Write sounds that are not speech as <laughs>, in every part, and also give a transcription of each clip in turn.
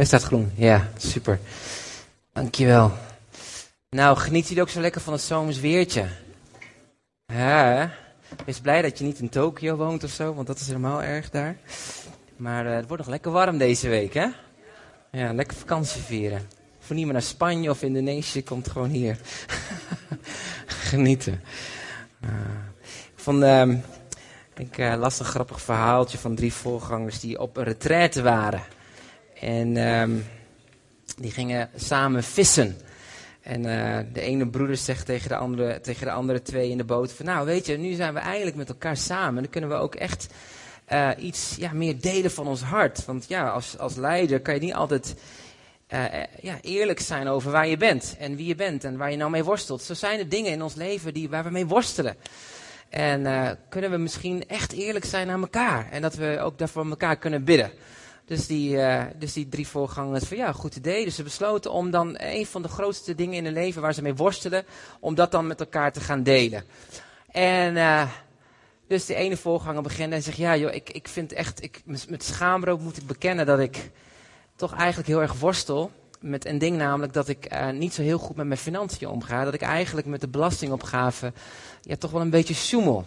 Hij staat groen. Ja, super. Dankjewel. Nou, geniet jullie ook zo lekker van het zomers weertje? Ja? Wees blij dat je niet in Tokio woont of zo, want dat is helemaal erg daar. Maar uh, het wordt nog lekker warm deze week, hè? Ja, lekker vakantie vieren. Voor niet meer naar Spanje of Indonesië, komt gewoon hier. <laughs> Genieten. Uh, ik vond, uh, ik uh, las een grappig verhaaltje van drie voorgangers die op een retraite waren. En um, die gingen samen vissen. En uh, de ene broeder zegt tegen de, andere, tegen de andere twee in de boot: van, Nou, weet je, nu zijn we eindelijk met elkaar samen. Dan kunnen we ook echt uh, iets ja, meer delen van ons hart. Want ja, als, als leider kan je niet altijd uh, ja, eerlijk zijn over waar je bent en wie je bent en waar je nou mee worstelt. Zo zijn er dingen in ons leven die, waar we mee worstelen. En kunnen we misschien echt eerlijk zijn naar elkaar. En dat we ook daarvoor elkaar kunnen bidden. Dus die, uh, dus die drie voorgangers van ja, goed idee. Dus ze besloten om dan een van de grootste dingen in hun leven waar ze mee worstelen, om dat dan met elkaar te gaan delen. En uh, dus de ene voorganger begint en zegt, ja joh, ik, ik vind echt, ik, met schaamrood moet ik bekennen dat ik toch eigenlijk heel erg worstel met een ding namelijk dat ik uh, niet zo heel goed met mijn financiën omga. Dat ik eigenlijk met de belastingopgave ja, toch wel een beetje sjoemel.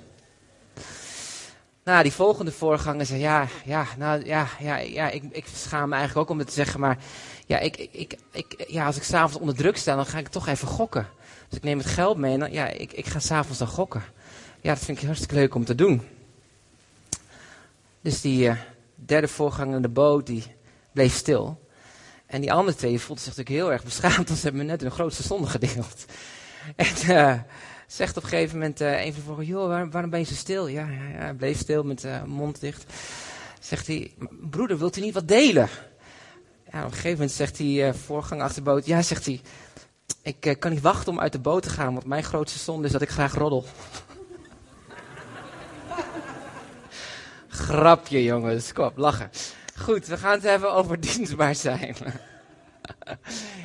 Nou, die volgende voorganger zei, ja, ja, nou, ja, ja, ja ik, ik schaam me eigenlijk ook om het te zeggen, maar ja, ik, ik, ik, ja, als ik s'avonds onder druk sta, dan ga ik toch even gokken. Dus ik neem het geld mee en dan, ja, ik, ik ga s'avonds dan gokken. Ja, dat vind ik hartstikke leuk om te doen. Dus die uh, derde voorganger in de boot, die bleef stil. En die andere twee voelden zich natuurlijk heel erg beschaamd, want ze hebben me net hun grootste zonde gedeeld. <laughs> En uh, zegt op een gegeven moment uh, een van de joh, waar, waarom ben je zo stil? Ja, ja, ja hij bleef stil met uh, mond dicht. Zegt hij, broeder, wilt u niet wat delen? Ja, op een gegeven moment zegt hij, uh, voorgang achter boot, ja, zegt hij, ik kan niet wachten om uit de boot te gaan, want mijn grootste zonde is dat ik graag roddel. <laughs> Grapje, jongens, kom lachen. Goed, we gaan het hebben over <laughs> dienstbaar zijn.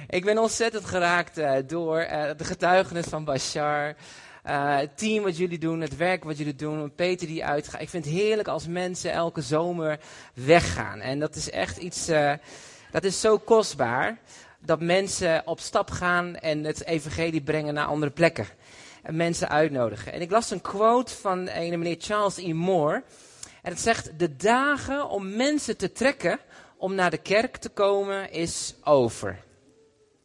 Ik ben ontzettend geraakt uh, door uh, de getuigenis van Bashar. Uh, het team wat jullie doen, het werk wat jullie doen, Peter die uitgaat. Ik vind het heerlijk als mensen elke zomer weggaan. En dat is echt iets, dat is zo kostbaar. Dat mensen op stap gaan en het evangelie brengen naar andere plekken. En mensen uitnodigen. En ik las een quote van een meneer Charles E. Moore. En het zegt, de dagen om mensen te trekken om naar de kerk te komen is over.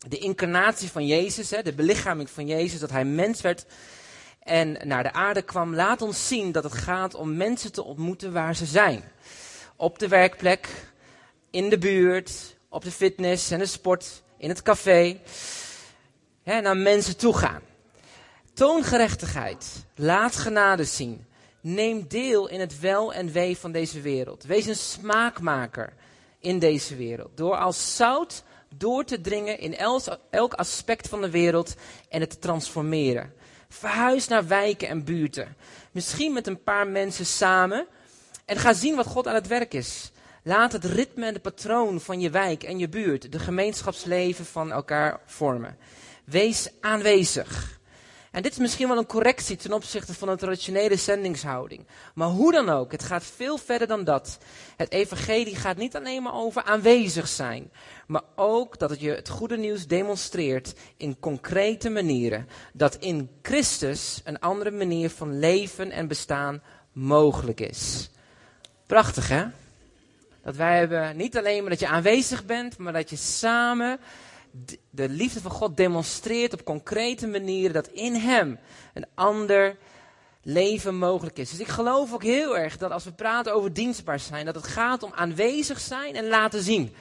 De incarnatie van Jezus, hè, de belichaming van Jezus, dat hij mens werd en naar de aarde kwam, laat ons zien dat het gaat om mensen te ontmoeten waar ze zijn. Op de werkplek, in de buurt, op de fitness en de sport, in het café. Hè, naar mensen toe gaan. Toon gerechtigheid, laat genade zien. Neem deel in het wel en wee van deze wereld. Wees een smaakmaker in deze wereld. Door als zout door te dringen in elk aspect van de wereld en het te transformeren. Verhuis naar wijken en buurten. Misschien met een paar mensen samen. En ga zien wat God aan het werk is. Laat het ritme en de patroon van je wijk en je buurt, de gemeenschapsleven van elkaar vormen. Wees aanwezig. En dit is misschien wel een correctie ten opzichte van een traditionele zendingshouding. Maar hoe dan ook, het gaat veel verder dan dat. Het evangelie gaat niet alleen maar over aanwezig zijn, maar ook dat het je het goede nieuws demonstreert in concrete manieren. Dat in Christus een andere manier van leven en bestaan mogelijk is. Prachtig hè? Dat wij hebben niet alleen maar dat je aanwezig bent, maar dat je samen de liefde van God demonstreert op concrete manieren dat in Hem een ander leven mogelijk is. Dus ik geloof ook heel erg dat als we praten over dienstbaar zijn, dat het gaat om aanwezig zijn en laten zien.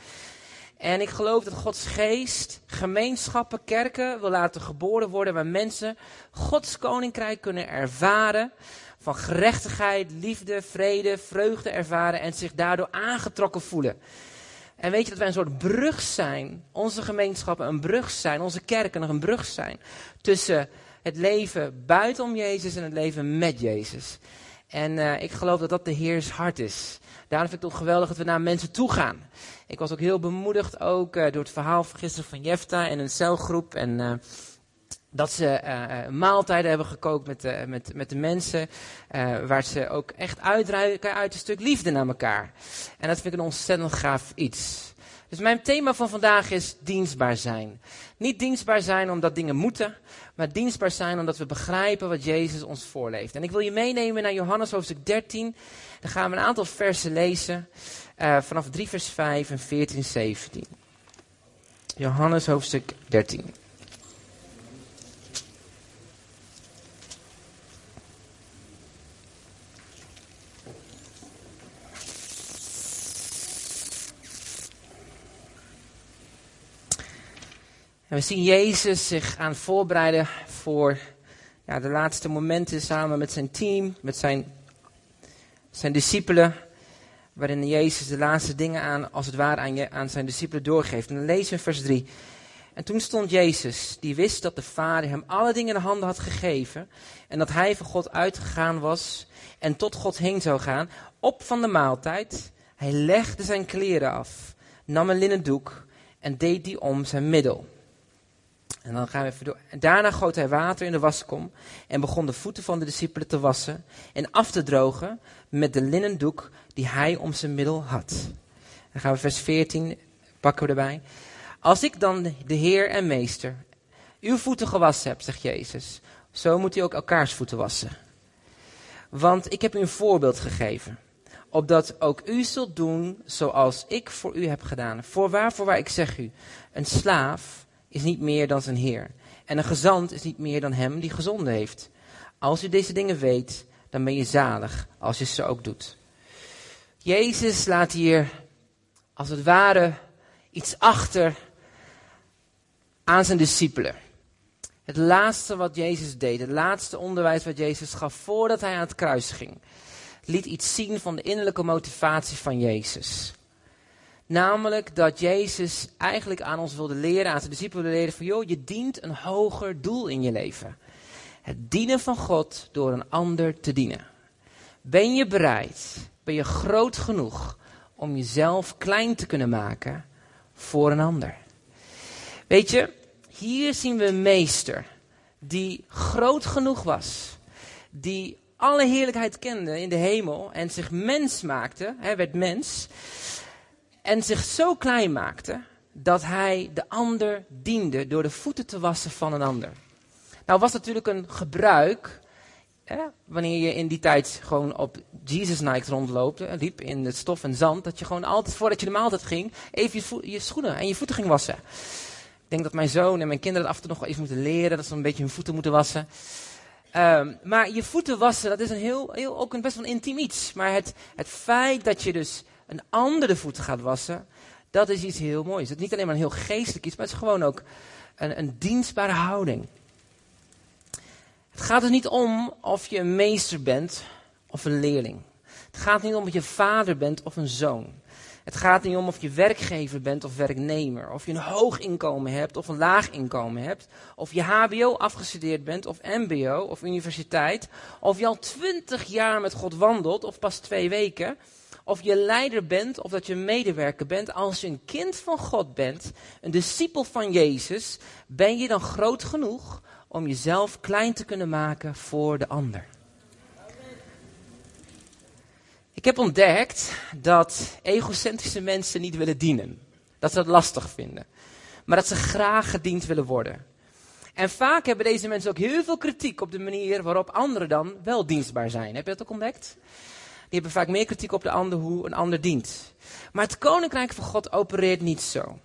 En ik geloof dat Gods geest gemeenschappen, kerken wil laten geboren worden waar mensen Gods koninkrijk kunnen ervaren. Van gerechtigheid, liefde, vrede, vreugde ervaren en zich daardoor aangetrokken voelen. En weet je dat wij een soort brug zijn, onze gemeenschappen een brug zijn, onze kerken nog een brug zijn tussen het leven buitenom Jezus en het leven met Jezus. En uh, ik geloof dat dat de Heers hart is. Daarom vind ik het ook geweldig dat we naar mensen toe gaan. Ik was ook heel bemoedigd ook uh, door het verhaal van gisteren van Jefta en een celgroep. En uh, dat ze uh, maaltijden hebben gekookt met de, met, met de mensen. Waar ze ook echt uitruiken uit een stuk liefde naar elkaar. En dat vind ik een ontzettend gaaf iets. Dus mijn thema van vandaag is dienstbaar zijn. Niet dienstbaar zijn omdat dingen moeten, maar dienstbaar zijn omdat we begrijpen wat Jezus ons voorleeft. En ik wil je meenemen naar Johannes hoofdstuk 13. Dan gaan we een aantal versen lezen, vanaf 3 vers 5 en 14, 17. Johannes hoofdstuk 13. En we zien Jezus zich aan voorbereiden voor ja, de laatste momenten samen met zijn team, met zijn, zijn discipelen. Waarin Jezus de laatste dingen aan, als het ware, aan, zijn discipelen doorgeeft. En dan lezen we in vers 3. En toen stond Jezus, die wist dat de Vader hem alle dingen in de handen had gegeven. En dat hij van God uitgegaan was en tot God heen zou gaan. Op van de maaltijd. Hij legde zijn kleren af, nam een linnen doek en deed die om zijn middel. En dan gaan we even door. Daarna goot hij water in de waskom en begon de voeten van de discipelen te wassen en af te drogen met de linnen doek die hij om zijn middel had. Dan gaan we vers 14 pakken we erbij. Als ik dan de Heer en Meester uw voeten gewassen heb, zegt Jezus, zo moet u ook elkaars voeten wassen. Want ik heb u een voorbeeld gegeven, opdat ook u zult doen zoals ik voor u heb gedaan. Voorwaar, voorwaar, ik zeg u, een slaaf is niet meer dan zijn Heer. En een gezant is niet meer dan hem die gezonden heeft. Als u deze dingen weet, dan ben je zalig als je ze ook doet. Jezus laat hier als het ware iets achter aan zijn discipelen. Het laatste wat Jezus deed, het laatste onderwijs wat Jezus gaf voordat hij aan het kruis ging, liet iets zien van de innerlijke motivatie van Jezus. Namelijk dat Jezus eigenlijk aan ons wilde leren, aan zijn discipelen wilde leren van, joh, je dient een hoger doel in je leven. Het dienen van God door een ander te dienen. Ben je bereid, ben je groot genoeg om jezelf klein te kunnen maken voor een ander? Weet je, hier zien we een meester die groot genoeg was, die alle heerlijkheid kende in de hemel en zich mens maakte, hij werd mens, en zich zo klein maakte dat hij de ander diende door de voeten te wassen van een ander. Nou was natuurlijk een gebruik, hè, wanneer je in die tijd gewoon op Jesus Night rondloopt, hè, liep in het stof en zand, dat je gewoon altijd voordat je de maaltijd ging, even je, je schoenen en je voeten ging wassen. Ik denk dat mijn zoon en mijn kinderen af en toe nog wel even moeten leren, dat ze een beetje hun voeten moeten wassen. Um, maar je voeten wassen, dat is een heel, heel, ook een best wel intiem iets. Maar het, het feit dat je dus een andere voeten gaat wassen, dat is iets heel moois. Het is niet alleen maar een heel geestelijk iets, maar het is gewoon ook een, een dienstbare houding. Het gaat er niet om of je een meester bent of een leerling. Het gaat niet om of je vader bent of een zoon. Het gaat niet om of je werkgever bent of werknemer. Of je een hoog inkomen hebt of een laag inkomen hebt. Of je HBO afgestudeerd bent of MBO of universiteit. Of je al twintig jaar met God wandelt of pas twee weken of je leider bent of dat je medewerker bent, als je een kind van God bent, een discipel van Jezus, ben je dan groot genoeg om jezelf klein te kunnen maken voor de ander. Ik heb ontdekt dat egocentrische mensen niet willen dienen. Dat ze dat lastig vinden. Maar dat ze graag gediend willen worden. En vaak hebben deze mensen ook heel veel kritiek op de manier waarop anderen dan wel dienstbaar zijn. Heb je dat ook ontdekt? Hebben vaak meer kritiek op de ander hoe een ander dient. Maar het koninkrijk van God opereert niet zo.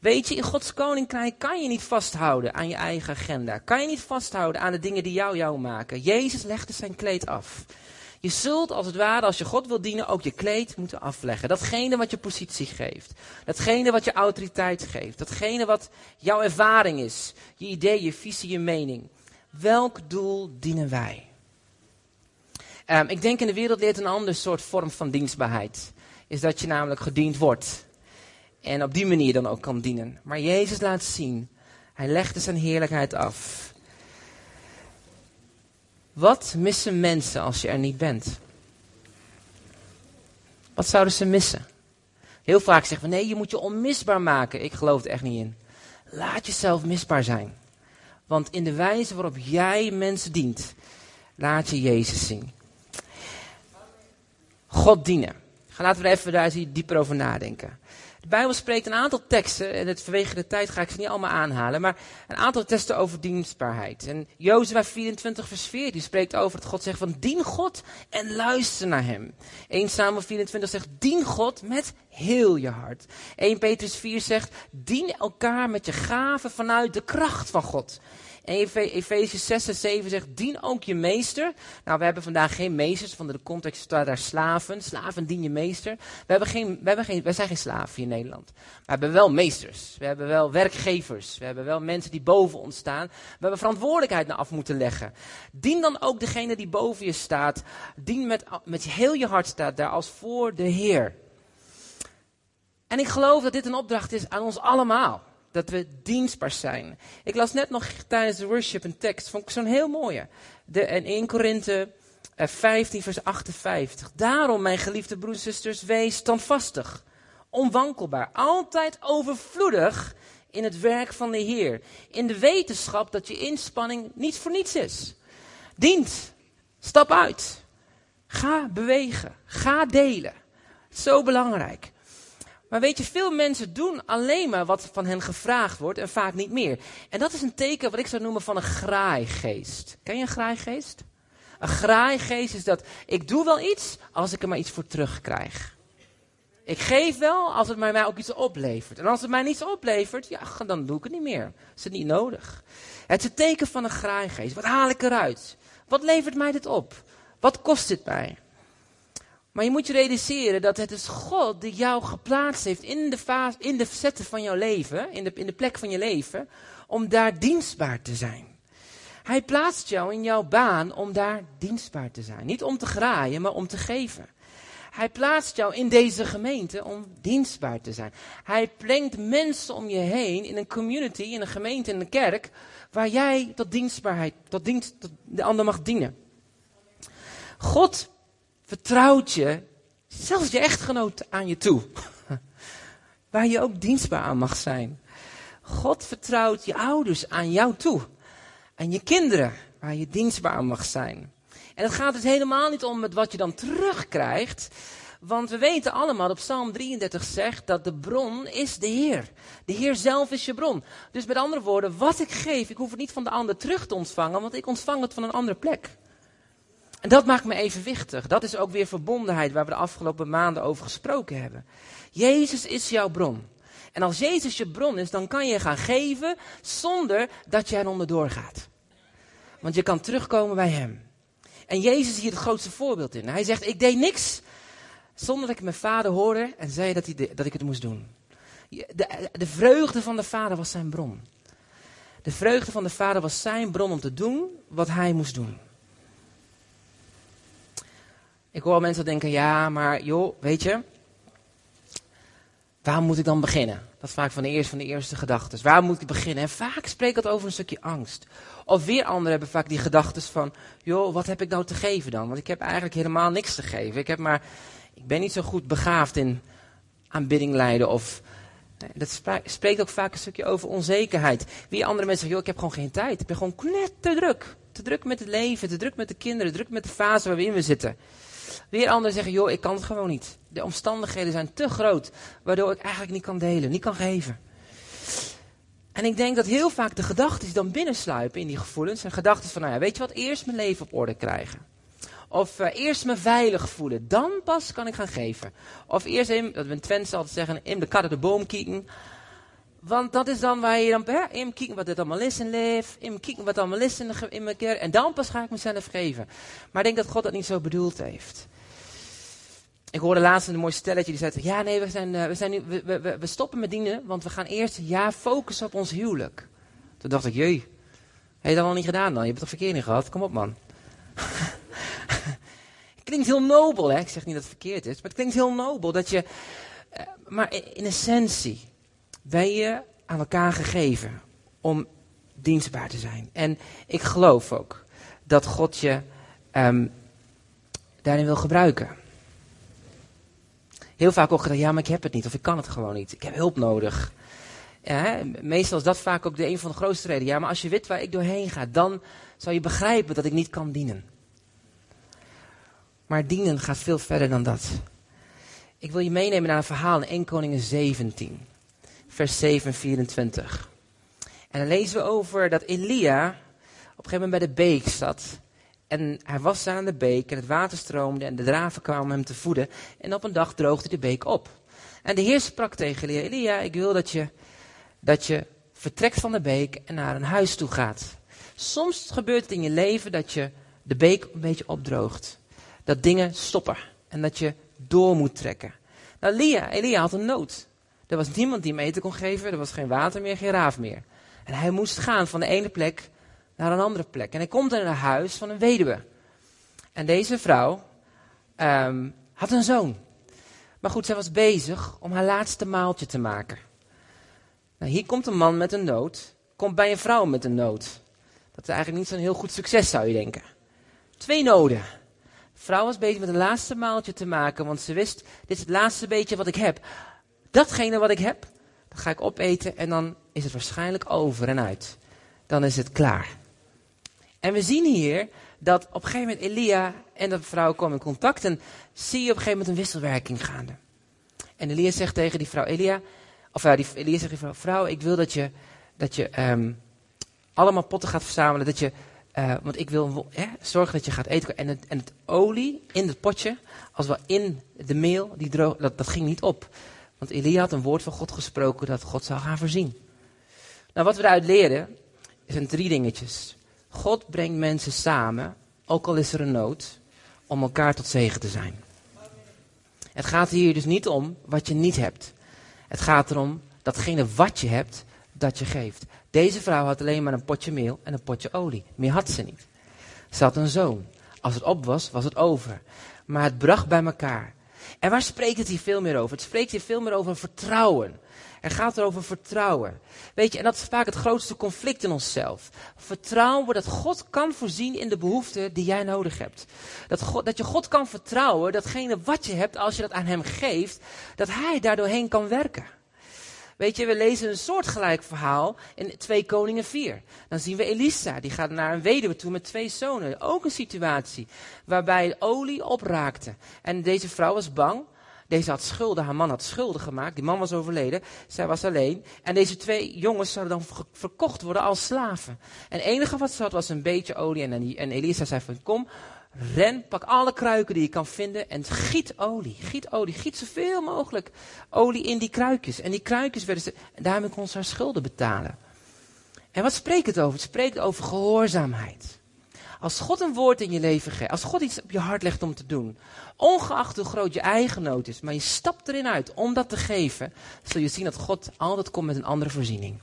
Weet je, in Gods koninkrijk kan je niet vasthouden aan je eigen agenda. Kan je niet vasthouden aan de dingen die jou jou maken. Jezus legde zijn kleed af. Je zult als het ware, als je God wil dienen, ook je kleed moeten afleggen. Datgene wat je positie geeft. Datgene wat je autoriteit geeft. Datgene wat jouw ervaring is. Je idee, je visie, je mening. Welk doel dienen wij? Um, ik denk in de wereld leert een ander soort vorm van dienstbaarheid. Is dat je namelijk gediend wordt. En op die manier dan ook kan dienen. Maar Jezus laat zien. Hij legde zijn heerlijkheid af. Wat missen mensen als je er niet bent? Wat zouden ze missen? Heel vaak zeggen we nee, je moet je onmisbaar maken. Ik geloof er echt niet in. Laat jezelf misbaar zijn. Want in de wijze waarop jij mensen dient, laat je Jezus zien. God dienen. Laten we even daar dieper over nadenken. De Bijbel spreekt een aantal teksten, en het, vanwege de tijd ga ik ze niet allemaal aanhalen, maar een aantal teksten over dienstbaarheid. En Jozua 24 vers 4, die spreekt over dat God zegt van dien God en luister naar hem. 1 Samuel 24 zegt dien God met heel je hart. 1 Petrus 4 zegt dien elkaar met je gaven vanuit de kracht van God. En Efesië 6 en 7 zegt, dien ook je meester. Nou, we hebben vandaag geen meesters, van de context staat daar slaven. Slaven dien je meester. We, hebben geen, we, hebben geen, wij zijn geen slaven hier in Nederland. We hebben wel meesters. We hebben wel werkgevers. We hebben wel mensen die boven ons staan. We hebben verantwoordelijkheid naar af moeten leggen. Dien dan ook degene die boven je staat. Dien met, met heel je hart staat daar als voor de Heer. En ik geloof dat dit een opdracht is aan ons allemaal dat we dienstbaar zijn. Ik las net nog tijdens de worship een tekst, vond ik zo'n heel mooie. De, in 1 Korinthe 15 eh, vers 58. Daarom, mijn geliefde broeders en zusters, wees standvastig, onwankelbaar, altijd overvloedig in het werk van de Heer. In de wetenschap dat je inspanning niet voor niets is. Dient. Stap uit. Ga bewegen. Ga delen. Zo belangrijk. Maar weet je, veel mensen doen alleen maar wat van hen gevraagd wordt en vaak niet meer. En dat is een teken wat ik zou noemen van een graaigeest. Ken je een graaigeest? Een graaigeest is dat ik doe wel iets als ik er maar iets voor terugkrijg. Ik geef wel als het mij ook iets oplevert. En als het mij niets oplevert, ja, dan doe ik het niet meer. Is het niet nodig. Het is een teken van een graaigeest. Wat haal ik eruit? Wat levert mij dit op? Wat kost dit mij? Maar je moet je realiseren dat het is God die jou geplaatst heeft in de, fase, in de facetten van jouw leven, in de, in de plek van je leven, om daar dienstbaar te zijn. Hij plaatst jou in jouw baan om daar dienstbaar te zijn. Niet om te graaien, maar om te geven. Hij plaatst jou in deze gemeente om dienstbaar te zijn. Hij plengt mensen om je heen in een community, in een gemeente, in een kerk, waar jij tot dienstbaarheid, tot dienst, tot de ander mag dienen. God vertrouwt je zelfs je echtgenoot aan je toe. <laughs> Waar je ook dienstbaar aan mag zijn. God vertrouwt je ouders aan jou toe. En je kinderen, waar je dienstbaar aan mag zijn. En het gaat dus helemaal niet om met wat je dan terugkrijgt. Want we weten allemaal dat Psalm 33 zegt dat de bron is de Heer. De Heer zelf is je bron. Dus met andere woorden, wat ik geef, ik hoef het niet van de ander terug te ontvangen, want ik ontvang het van een andere plek. En dat maakt me evenwichtig. Dat is ook weer verbondenheid waar we de afgelopen maanden over gesproken hebben. Jezus is jouw bron. En als Jezus je bron is, dan kan je gaan geven zonder dat je er onderdoor gaat. Want je kan terugkomen bij Hem. En Jezus is hier het grootste voorbeeld in. Hij zegt, ik deed niks zonder dat ik mijn vader hoorde en zei dat, hij dat ik het moest doen. De, de vreugde van de vader was zijn bron. De vreugde van de vader was zijn bron om te doen wat hij moest doen. Ik hoor mensen denken, ja, maar joh, weet je, waar moet ik dan beginnen? Dat is vaak van de eerste, van de eerste gedachten. Waar moet ik beginnen? En vaak spreekt dat over een stukje angst. Of weer anderen hebben vaak die gedachten van, joh, wat heb ik nou te geven dan? Want ik heb eigenlijk helemaal niks te geven. Ik, heb maar, ik ben niet zo goed begaafd in aanbidding leiden of... Dat spreekt ook vaak een stukje over onzekerheid. Wie andere mensen zeggen, joh, ik heb gewoon geen tijd. Ik ben gewoon net te druk. Te druk met het leven, te druk met de kinderen, te druk met de fase waar we zitten. Weer anderen zeggen, joh, ik kan het gewoon niet. De omstandigheden zijn te groot, waardoor ik eigenlijk niet kan delen, niet kan geven. En ik denk dat heel vaak de gedachten dan binnensluipen in die gevoelens. En gedachten van, nou ja, weet je wat, eerst mijn leven op orde krijgen. Of uh, eerst me veilig voelen, dan pas kan ik gaan geven. Of eerst, dat we in Twente altijd zeggen, in de kat de boom kijken. Want dat is dan waar je dan, hè, in kijken wat het allemaal is in leef, in kijken wat allemaal is in, in mijn kerk. En dan pas ga ik mezelf geven. Maar ik denk dat God dat niet zo bedoeld heeft. Ik hoorde laatst een mooi stelletje die zei: Ja, nee, we, zijn, uh, we, zijn nu, we, we, we, stoppen met dienen, want we gaan eerst jaar focussen op ons huwelijk. Toen dacht ik: Jee, heb je dat al niet gedaan dan? Je hebt toch verkeering gehad? Kom op, man. <laughs> klinkt heel nobel, hè? Ik zeg niet dat het verkeerd is, maar het klinkt heel nobel dat je. Uh, maar in essentie ben je aan elkaar gegeven om dienstbaar te zijn. En ik geloof ook dat God je um, daarin wil gebruiken. Heel vaak ook gedacht, ja, maar ik heb het niet of ik kan het gewoon niet. Ik heb hulp nodig. Meestal is dat vaak ook de een van de grootste redenen. Ja, maar als je weet waar ik doorheen ga, dan zal je begrijpen dat ik niet kan dienen. Maar dienen gaat veel verder dan dat. Ik wil je meenemen naar een verhaal in 1 Koningen 17, vers 7 en 24. En dan lezen we over dat Elia op een gegeven moment bij de beek zat. En hij was daar aan de beek en het water stroomde en de draven kwamen hem te voeden. En op een dag droogde de beek op. En de Heer sprak tegen Elia, Elia, ik wil dat je, dat je vertrekt van de beek en naar een huis toe gaat. Soms gebeurt het in je leven dat je de beek een beetje opdroogt. Dat dingen stoppen en dat je door moet trekken. Nou, Elia, Elia had een nood. Er was niemand die hem eten kon geven, er was geen water meer, geen raaf meer. En hij moest gaan van de ene plek naar een andere plek. En hij komt in een huis van een weduwe. En deze vrouw um, had een zoon. Maar goed, zij was bezig om haar laatste maaltje te maken. Nou, hier komt een man met een nood, komt bij een vrouw met een nood. Dat is eigenlijk niet zo'n heel goed succes, zou je denken. Twee noden. De vrouw was bezig met een laatste maaltje te maken, want ze wist, dit is het laatste beetje wat ik heb. Datgene wat ik heb, dat ga ik opeten en dan is het waarschijnlijk over en uit. Dan is het klaar. En we zien hier dat op een gegeven moment Elia en de vrouw komen in contact en zie je op een gegeven moment een wisselwerking gaande. En Elia zegt tegen die vrouw, Elia, of ja, die, Elia zegt die vrouw, vrouw, ik wil dat je, dat je um, allemaal potten gaat verzamelen, dat je, uh, want ik wil hè, zorgen dat je gaat eten. En het, en het olie in het potje, als wel in de meel, die droog, dat, dat ging niet op. Want Elia had een woord van God gesproken dat God zou gaan voorzien. Nou, wat we eruit leren, zijn drie dingetjes. God brengt mensen samen, ook al is er een nood, om elkaar tot zegen te zijn. Het gaat hier dus niet om wat je niet hebt. Het gaat erom datgene wat je hebt, dat je geeft. Deze vrouw had alleen maar een potje meel en een potje olie. Meer had ze niet. Ze had een zoon. Als het op was, was het over. Maar het bracht bij elkaar. En waar spreekt het hier veel meer over? Het spreekt hier veel meer over vertrouwen. Er gaat er over vertrouwen. Weet je, en dat is vaak het grootste conflict in onszelf. Vertrouwen dat God kan voorzien in de behoeften die jij nodig hebt. Dat, God, dat je God kan vertrouwen, datgene wat je hebt, als je dat aan Hem geeft, dat Hij daardoorheen kan werken. Weet je, we lezen een soortgelijk verhaal in 2 Koningen 4. Dan zien we Elisa, die gaat naar een weduwe toe met twee zonen. Ook een situatie waarbij olie opraakte. En deze vrouw was bang. Deze had schulden, haar man had schulden gemaakt. Die man was overleden, zij was alleen. En deze twee jongens zouden dan verkocht worden als slaven. En het enige wat ze had was een beetje olie. En, en Elisa zei van, kom, Ren, pak alle kruiken die je kan vinden en giet olie. Giet olie, giet zoveel mogelijk olie in die kruikjes. En die kruikjes werden ze, daarmee kon ze haar schulden betalen. En wat spreekt het over? Het spreekt over gehoorzaamheid. Als God een woord in je leven geeft, als God iets op je hart legt om te doen, ongeacht hoe groot je eigen nood is, maar je stapt erin uit om dat te geven, zul je zien dat God altijd komt met een andere voorziening.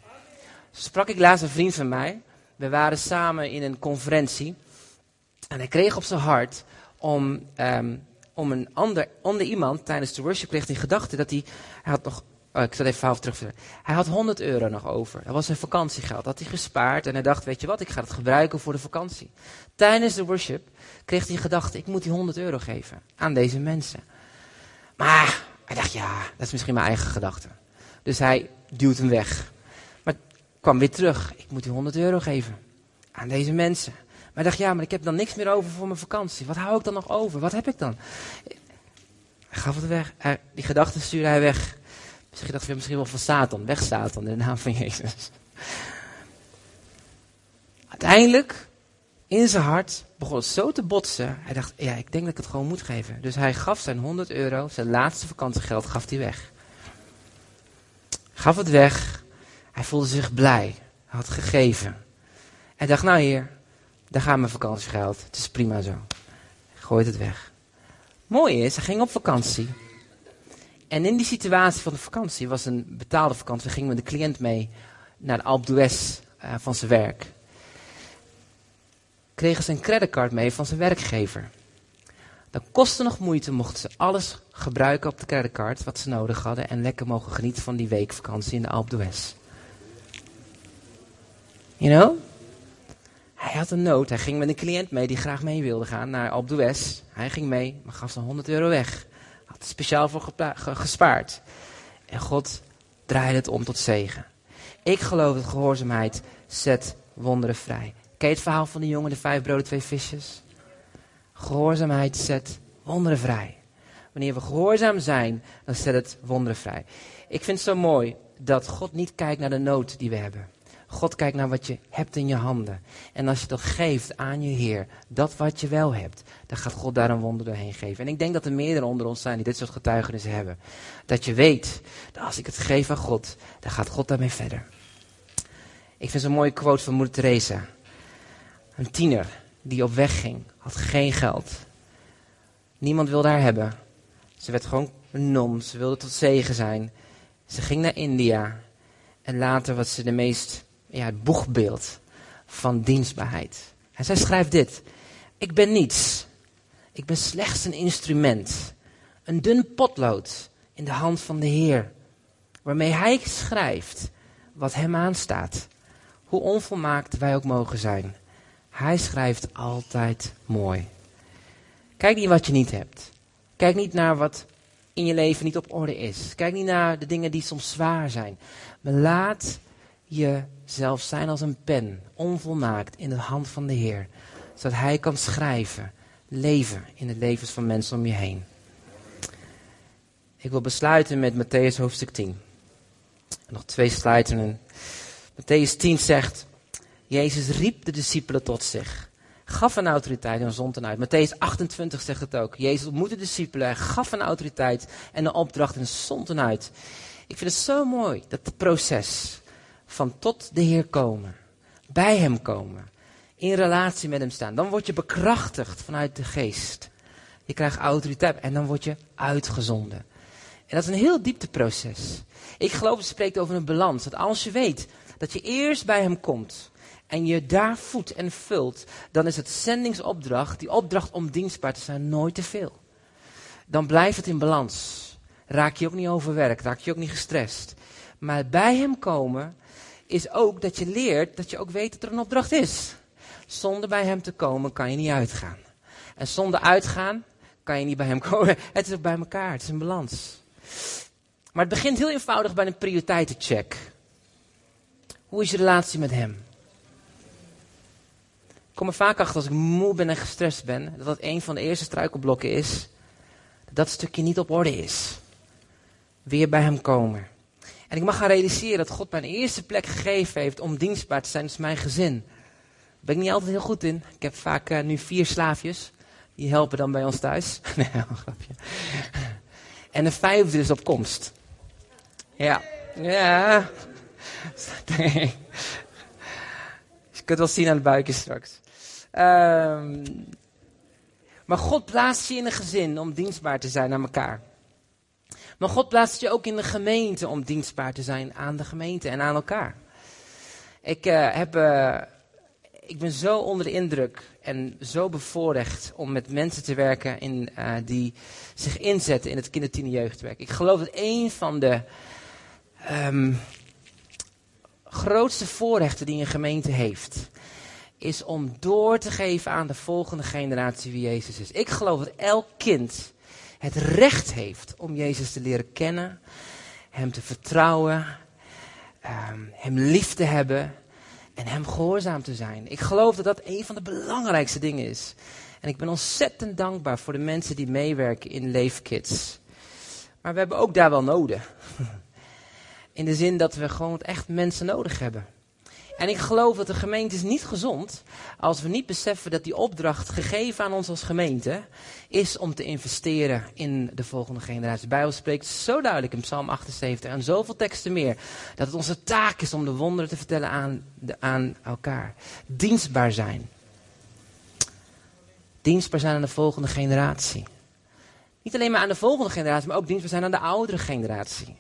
Zo sprak ik laatst een vriend van mij. We waren samen in een conferentie. En hij kreeg op zijn hart om, um, om een ander, iemand tijdens de worship kreeg hij gedachte dat hij, hij had nog, oh, ik zal even verhaal terug Hij had 100 euro nog over. Dat was zijn vakantiegeld. Dat had hij gespaard en hij dacht, weet je wat, ik ga het gebruiken voor de vakantie. Tijdens de worship kreeg hij gedachte, ik moet die 100 euro geven aan deze mensen. Maar hij dacht, ja, dat is misschien mijn eigen gedachte. Dus hij duwt hem weg. Maar kwam weer terug, ik moet die 100 euro geven aan deze mensen. Maar ik dacht, ja, maar ik heb dan niks meer over voor mijn vakantie. Wat hou ik dan nog over? Wat heb ik dan? Hij gaf het weg. die gedachten stuurde hij weg. Misschien dacht hij misschien wel van Satan. Weg Satan, in de naam van Jezus. Uiteindelijk, in zijn hart, begon het zo te botsen. Hij dacht, ja, ik denk dat ik het gewoon moet geven. Dus hij gaf zijn 100 euro, zijn laatste vakantiegeld, gaf hij weg. Gaf het weg. Hij voelde zich blij. Hij had gegeven. Hij dacht, nou hier, daar gaat mijn vakantiegeld. Het is prima zo. Gooit het weg. Mooi is, hij ging op vakantie. En in die situatie van de vakantie was een betaalde vakantie. We gingen met de cliënt mee naar de Alpe d'Huez uh, van zijn werk. Kregen ze een creditcard mee van zijn werkgever. Dat kostte nog moeite, mochten ze alles gebruiken op de creditcard wat ze nodig hadden en lekker mogen genieten van die weekvakantie in de Alpe d'Huez. You know? Hij had een nood. Hij ging met een cliënt mee die graag mee wilde gaan naar Alpe d'Huez. Hij ging mee, maar gaf zijn 100 euro weg. Speciaal voor gespaard. En God draaide het om tot zegen. Ik geloof dat gehoorzaamheid zet wonderen vrij. Ken je het verhaal van die jongen, de vijf broden, twee visjes? Gehoorzaamheid zet wonderen vrij. Wanneer we gehoorzaam zijn, dan zet het wonderen vrij. Ik vind het zo mooi dat God niet kijkt naar de nood die we hebben. God kijkt naar wat je hebt in je handen. En als je dat geeft aan je Heer, dat wat je wel hebt, dan gaat God daar een wonder doorheen geven. En ik denk dat er meerdere onder ons zijn die dit soort getuigenissen hebben. Dat je weet, dat als ik het geef aan God, dan gaat God daarmee verder. Ik vind zo'n mooie quote van moeder Teresa. Een tiener die op weg ging, had geen geld. Niemand wilde haar hebben. Ze werd gewoon een non, ze wilde tot zegen zijn. Ze ging naar India. En later was ze de meest, ja, het boegbeeld van dienstbaarheid. En zij schrijft dit. Ik ben niets. Ik ben slechts een instrument. Een dun potlood in de hand van de Heer. Waarmee Hij schrijft wat Hem aanstaat. Hoe onvolmaakt wij ook mogen zijn. Hij schrijft altijd mooi. Kijk niet wat je niet hebt. Kijk niet naar wat in je leven niet op orde is. Kijk niet naar de dingen die soms zwaar zijn. Maar laat jezelf zijn als een pen, onvolmaakt in de hand van de Heer. Zodat Hij kan schrijven, leven in de levens van mensen om je heen. Ik wil besluiten met Matthäus hoofdstuk 10. Nog twee slides. Matthäus 10 zegt, Jezus riep de discipelen tot zich. Gaf een autoriteit en zond hen uit. Matthäus 28 zegt het ook. Jezus ontmoette de discipelen, gaf een autoriteit en een opdracht en zond hen uit. Ik vind het zo mooi, dat het proces van tot de Heer komen, bij Hem komen, in relatie met Hem staan. Dan word je bekrachtigd vanuit de geest. Je krijgt autoriteit en dan word je uitgezonden. En dat is een heel diepteproces. Ik geloof, het spreekt over een balans. Dat als je weet dat je eerst bij Hem komt en je daar voedt en vult, dan is het zendingsopdracht, die opdracht om dienstbaar te zijn, nooit te veel. Dan blijft het in balans. Raak je ook niet overwerkt, raak je ook niet gestrest. Maar bij Hem komen is ook dat je leert dat je ook weet dat er een opdracht is. Zonder bij Hem te komen kan je niet uitgaan. En zonder uitgaan kan je niet bij Hem komen. <laughs> Het is ook bij elkaar, het is een balans. Maar het begint heel eenvoudig bij een prioriteitencheck. Hoe is je relatie met Hem? Ik kom er vaak achter als ik moe ben en gestrest ben, dat dat een van de eerste struikelblokken is, dat dat stukje niet op orde is. Weer bij Hem komen. En ik mag gaan realiseren dat God mijn eerste plek gegeven heeft om dienstbaar te zijn, is mijn gezin. Daar ben ik niet altijd heel goed in. Ik heb vaak uh, nu vier slaafjes, die helpen dan bij ons thuis. <laughs> nee, een grapje. En de vijfde is op komst. Ja. Ja. <laughs> Je kunt wel zien aan het buikje straks. Um, maar God plaatst je in een gezin om dienstbaar te zijn aan elkaar. Maar God plaatst je ook in de gemeente om dienstbaar te zijn aan de gemeente en aan elkaar. Ik, uh, heb, uh, ik ben zo onder de indruk en zo bevoorrecht om met mensen te werken in, uh, die zich inzetten in het kindertien jeugdwerk. Ik geloof dat een van de um, grootste voorrechten die een gemeente heeft, is om door te geven aan de volgende generatie wie Jezus is. Ik geloof dat elk kind het recht heeft om Jezus te leren kennen, Hem te vertrouwen, um, Hem lief te hebben en Hem gehoorzaam te zijn. Ik geloof dat dat een van de belangrijkste dingen is. En ik ben ontzettend dankbaar voor de mensen die meewerken in Leefkids. Maar we hebben ook daar wel nodig. <laughs> In de zin dat we gewoon echt mensen nodig hebben. En ik geloof dat de gemeente is niet gezond als we niet beseffen dat die opdracht gegeven aan ons als gemeente is om te investeren in de volgende generatie. De Bijbel spreekt zo duidelijk in Psalm 78 en zoveel teksten meer dat het onze taak is om de wonderen te vertellen aan, de, aan elkaar. Dienstbaar zijn. Dienstbaar zijn aan de volgende generatie. Niet alleen maar aan de volgende generatie, maar ook dienstbaar zijn aan de oudere generatie.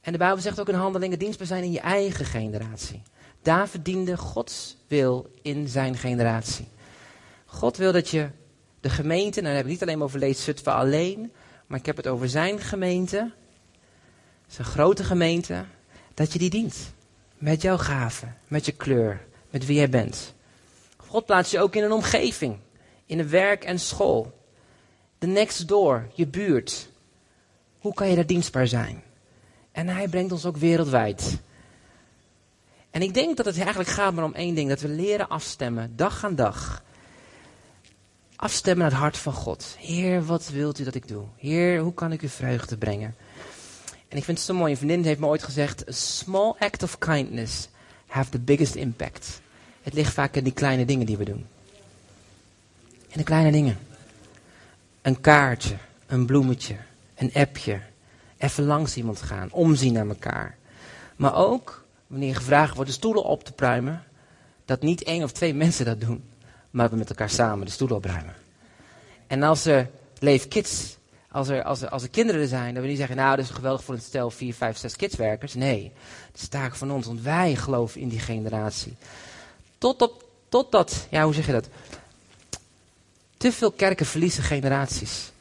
En de Bijbel zegt ook in handelingen dienstbaar zijn in je eigen generatie. David diende Gods wil in zijn generatie. God wil dat je de gemeente, nou dan heb ik niet alleen over Leed Zutphen alleen, maar ik heb het over zijn gemeente, zijn grote gemeente, dat je die dient. Met jouw gaven, met je kleur, met wie jij bent. God plaatst je ook in een omgeving, in een werk en school. De next door, je buurt. Hoe kan je daar dienstbaar zijn? En hij brengt ons ook wereldwijd. En ik denk dat het eigenlijk gaat maar om één ding: dat we leren afstemmen, dag aan dag. afstemmen naar het hart van God. Heer, wat wilt u dat ik doe? Heer, hoe kan ik u vreugde brengen? En ik vind het zo mooi. Een vriendin heeft me ooit gezegd: A small act of kindness have the biggest impact. Het ligt vaak in die kleine dingen die we doen. In de kleine dingen. Een kaartje, een bloemetje, een appje. Even langs iemand gaan, omzien naar elkaar. Maar ook wanneer gevraagd wordt de stoelen op te pruimen, dat niet één of twee mensen dat doen, maar we met elkaar samen de stoelen opruimen. En als er Leef Kids, als er, als, er, als er kinderen er zijn, dan wil je niet zeggen, nou, dat is geweldig voor een stel 4, 5, 6 kidswerkers. Nee, het is taak van ons, want wij geloven in die generatie. Tot op, totdat, ja, hoe zeg je dat? Te veel kerken verliezen generaties.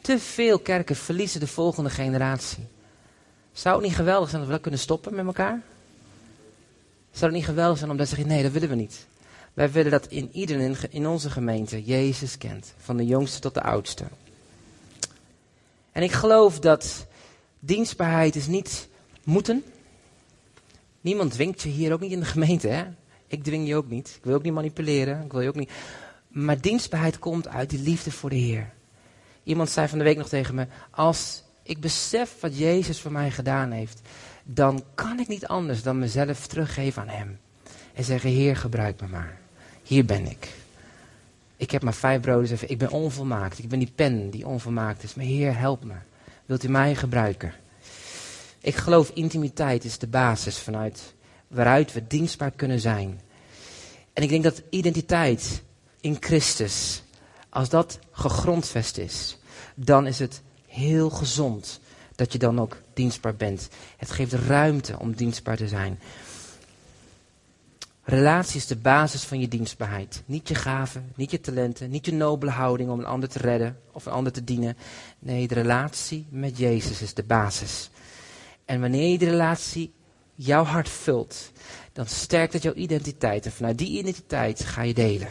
Te veel kerken verliezen de volgende generatie. Zou het niet geweldig zijn dat we dat kunnen stoppen met elkaar? Zou het niet geweldig zijn om te zeggen, nee, dat willen we niet. Wij willen dat in iedereen in onze gemeente Jezus kent. Van de jongste tot de oudste. En ik geloof dat dienstbaarheid is niet moeten. Niemand dwingt je hier ook niet in de gemeente. Hè? Ik dwing je ook niet. Ik wil ook niet manipuleren. Ik wil je ook niet. Maar dienstbaarheid komt uit die liefde voor de Heer. Iemand zei van de week nog tegen me: Als ik besef wat Jezus voor mij gedaan heeft, dan kan ik niet anders dan mezelf teruggeven aan Hem. En zeggen: Heer, gebruik me maar. Hier ben ik. Ik heb maar vijf broden. Ik ben onvolmaakt. Ik ben die pen die onvolmaakt is. Maar Heer, help me. Wilt u mij gebruiken? Ik geloof intimiteit is de basis vanuit waaruit we dienstbaar kunnen zijn. En ik denk dat identiteit in Christus, als dat gegrondvest is, dan is het heel gezond dat je dan ook dienstbaar bent. Het geeft ruimte om dienstbaar te zijn. Relatie is de basis van je dienstbaarheid. Niet je gaven, niet je talenten, niet je nobele houding om een ander te redden of een ander te dienen. Nee, de relatie met Jezus is de basis. En wanneer je die relatie jouw hart vult, dan sterkt het jouw identiteit. En vanuit die identiteit ga je delen.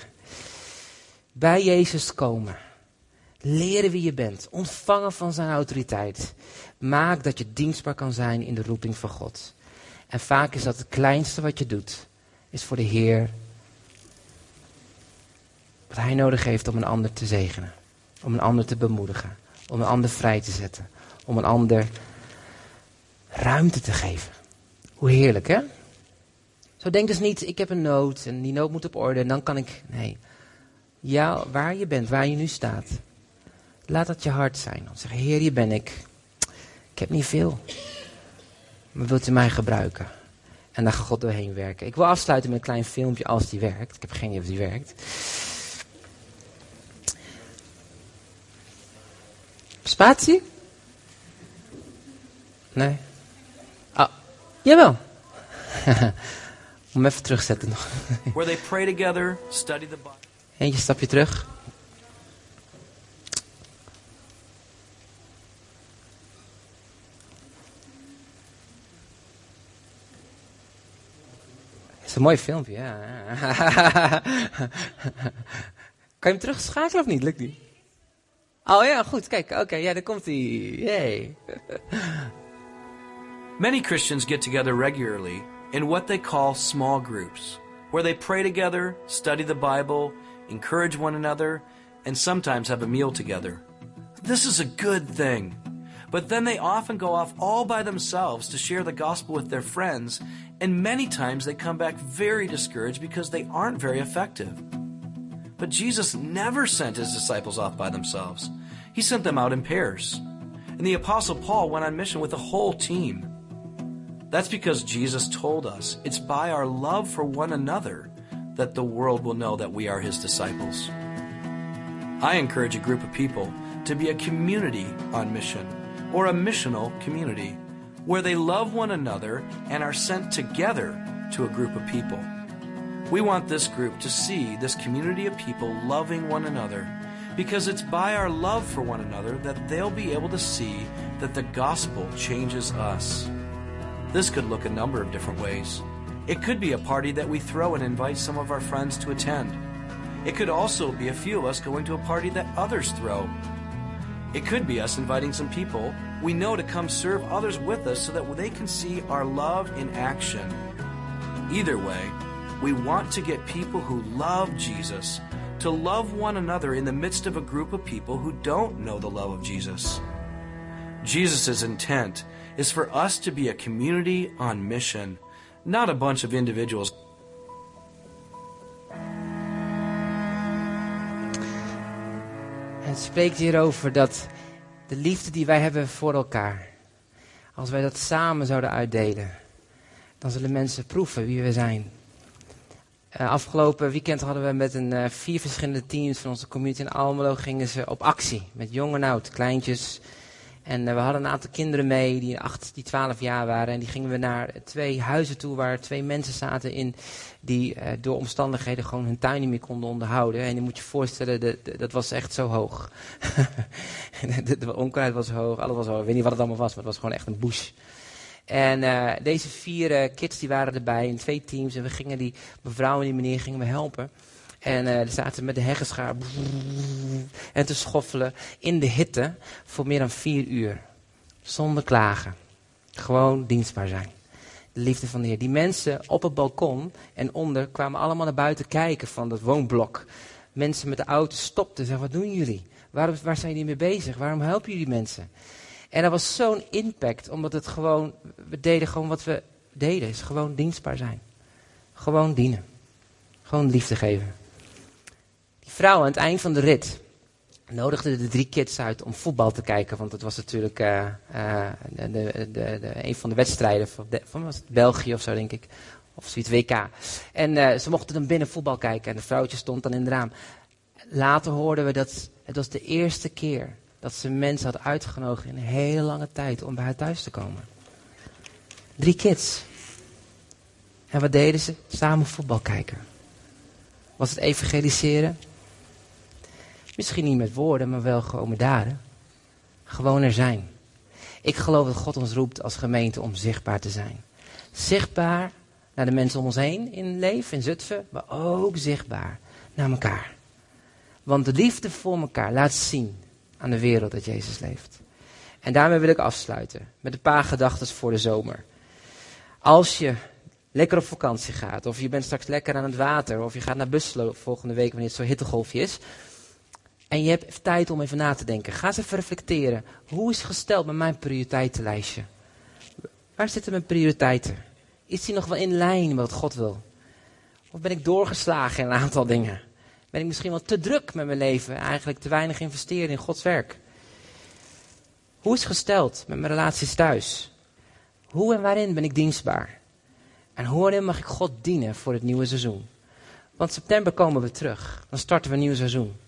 Bij Jezus komen. Leren wie je bent. Ontvangen van zijn autoriteit. Maak dat je dienstbaar kan zijn in de roeping van God. En vaak is dat het kleinste wat je doet is voor de Heer wat Hij nodig heeft om een ander te zegenen. Om een ander te bemoedigen. Om een ander vrij te zetten. Om een ander ruimte te geven. Hoe heerlijk, hè? Zo denk dus niet, ik heb een nood en die nood moet op orde en dan kan ik. Nee. Ja, waar je bent, waar je nu staat. Laat dat je hart zijn. Te zeggen, Heer, hier ben ik. Ik heb niet veel. Maar wilt u mij gebruiken? En daar gaat God doorheen werken. Ik wil afsluiten met een klein filmpje als die werkt. Ik heb geen idee of die werkt. Spatie? Nee. Ah, jawel. <laughs> Om even terugzetten nog. Where they pray together, study the Bible. Eentje stapje terug. Is een mooi filmpje, ja. <laughs> kan je hem terugschakelen of niet? Lukt niet? Oh ja, goed. Kijk, oké. Okay, ja, daar komt hij. Yay. <laughs> Many Christians get together regularly in what they call small groups, where they pray together, study the Bible, encourage one another, and sometimes have a meal together. This is a good thing. But then they often go off all by themselves to share the gospel with their friends, and many times they come back very discouraged because they aren't very effective. But Jesus never sent his disciples off by themselves, he sent them out in pairs. And the Apostle Paul went on mission with a whole team. That's because Jesus told us it's by our love for one another that the world will know that we are his disciples. I encourage a group of people to be a community on mission or a missional community where they love one another and are sent together to a group of people. We want this group to see this community of people loving one another because it's by our love for one another that they'll be able to see that the gospel changes us. This could look a number of different ways. It could be a party that we throw and invite some of our friends to attend. It could also be a few of us going to a party that others throw it could be us inviting some people we know to come serve others with us so that they can see our love in action. Either way, we want to get people who love Jesus to love one another in the midst of a group of people who don't know the love of Jesus. Jesus' intent is for us to be a community on mission, not a bunch of individuals. Het spreekt hierover dat de liefde die wij hebben voor elkaar, als wij dat samen zouden uitdelen, dan zullen mensen proeven wie we zijn. Uh, afgelopen weekend hadden we met een uh, vier verschillende teams van onze community in Almelo gingen ze op actie. Met jong en oud, kleintjes. En uh, we hadden een aantal kinderen mee die acht, die twaalf jaar waren. En die gingen we naar twee huizen toe waar twee mensen zaten in die door omstandigheden gewoon hun tuin niet meer konden onderhouden. En je moet je voorstellen, de, dat was echt zo hoog. <laughs> de, de, onkruid was hoog, alles was hoog. Ik weet niet wat het allemaal was, maar het was gewoon echt een bush. En uh, deze vier kids die waren erbij in twee teams. En we gingen die mevrouw en die meneer gingen we helpen. En uh, die zaten met de heggenschaar en te schoffelen in de hitte voor meer dan vier uur. Zonder klagen. Gewoon dienstbaar zijn. De liefde van de Heer. Die mensen op het balkon en onder kwamen allemaal naar buiten kijken van dat woonblok. Mensen met de auto stopten en zeiden, wat doen jullie? Waar zijn jullie mee bezig? Waarom helpen jullie mensen? En dat was zo'n impact, omdat het gewoon, we deden gewoon wat we deden, is gewoon dienstbaar zijn. Gewoon dienen. Gewoon liefde geven. Vrouw aan het eind van de rit nodigde de drie kids uit om voetbal te kijken, want het was natuurlijk uh, uh, de, de, de, een van de wedstrijden van, van was het België of zo, denk ik. Of zoiets WK. En uh, ze mochten dan binnen voetbal kijken en de vrouwtje stond dan in het raam. Later hoorden we dat het was de eerste keer dat ze mensen had uitgenodigd in een hele lange tijd om bij haar thuis te komen. Drie kids. En wat deden ze? Samen voetbal kijken. Was het evangeliseren? Misschien niet met woorden, maar wel gewoon met daden. Gewoon er zijn. Ik geloof dat God ons roept als gemeente om zichtbaar te zijn. Zichtbaar naar de mensen om ons heen in leven, in Zutphen, maar ook zichtbaar naar elkaar. Want de liefde voor elkaar laat zien aan de wereld dat Jezus leeft. En daarmee wil ik afsluiten met een paar gedachten voor de zomer. Als je lekker op vakantie gaat, of je bent straks lekker aan het water, of je gaat naar Busselo volgende week wanneer het zo'n hittegolfje is. En je hebt tijd om even na te denken. Ga eens even reflecteren. Hoe is gesteld met mijn prioriteitenlijstje? Waar zitten mijn prioriteiten? Is die nog wel in lijn met wat God wil? Of ben ik doorgeslagen in een aantal dingen? ben ik misschien wel te druk met mijn leven. Eigenlijk te weinig investeren in Gods werk. Hoe is gesteld met mijn relaties thuis? Hoe en waarin ben ik dienstbaar? En hoe en mag ik God dienen voor het nieuwe seizoen? Want september komen we terug. Dan starten we een nieuw seizoen.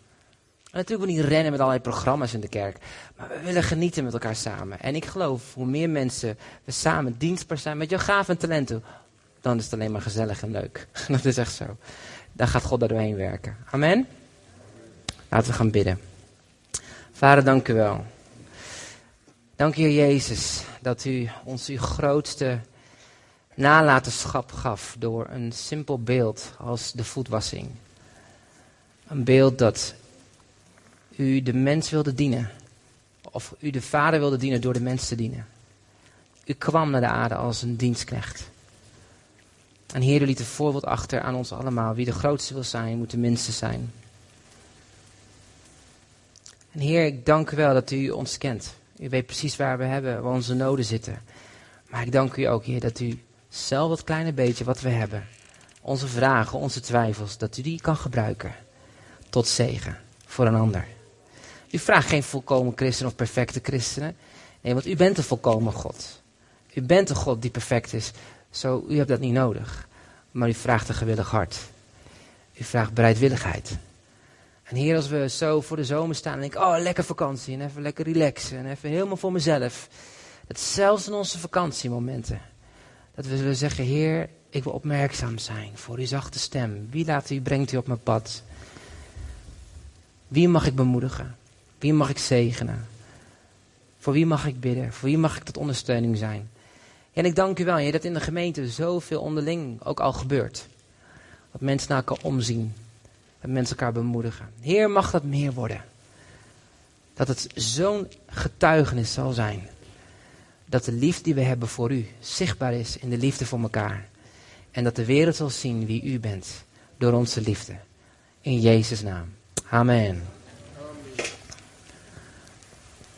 Natuurlijk wil niet rennen met allerlei programma's in de kerk. Maar we willen genieten met elkaar samen. En ik geloof, hoe meer mensen we samen dienstbaar zijn met jouw gaven en talenten, dan is het alleen maar gezellig en leuk. <laughs> Dat is echt zo dan gaat God daar doorheen werken. Amen? Laten we gaan bidden. Vader, dank u wel. Dank u, Jezus, dat u ons uw grootste nalatenschap gaf door een simpel beeld als de voetwassing. Een beeld dat u de mens wilde dienen. Of u de Vader wilde dienen door de mens te dienen. U kwam naar de aarde als een dienstknecht. En Heer, u liet een voorbeeld achter aan ons allemaal. Wie de grootste wil zijn, moet de minste zijn. En Heer, ik dank u wel dat u ons kent. U weet precies waar we hebben, waar onze noden zitten. Maar ik dank u ook, Heer, dat u zelf dat kleine beetje wat we hebben, onze vragen, onze twijfels, dat u die kan gebruiken tot zegen voor een ander. U vraagt geen volkomen christen of perfecte christenen. Nee, want u bent een volkomen God. U bent een God die perfect is. Zo, u hebt dat niet nodig. Maar u vraagt een gewillig hart. U vraagt bereidwilligheid. En hier als we zo voor de zomer staan en denken, oh lekker vakantie en even lekker relaxen en even helemaal voor mezelf. Dat zelfs in onze vakantiemomenten, dat we zullen zeggen, Heer, ik wil opmerkzaam zijn voor uw zachte stem. Wie laat u, brengt u op mijn pad? Wie mag ik bemoedigen? Wie mag ik zegenen? Voor wie mag ik bidden? Voor wie mag ik tot ondersteuning zijn? En ik dank u wel, Heer, dat in de gemeente zoveel onderling ook al gebeurt. Dat mensen naar elkaar omzien. Dat mensen elkaar bemoedigen. Heer, mag dat meer worden. Dat het zo'n getuigenis zal zijn. Dat de liefde die we hebben voor u zichtbaar is in de liefde voor elkaar. En dat de wereld zal zien wie u bent door onze liefde. In Jezus' naam. Amen.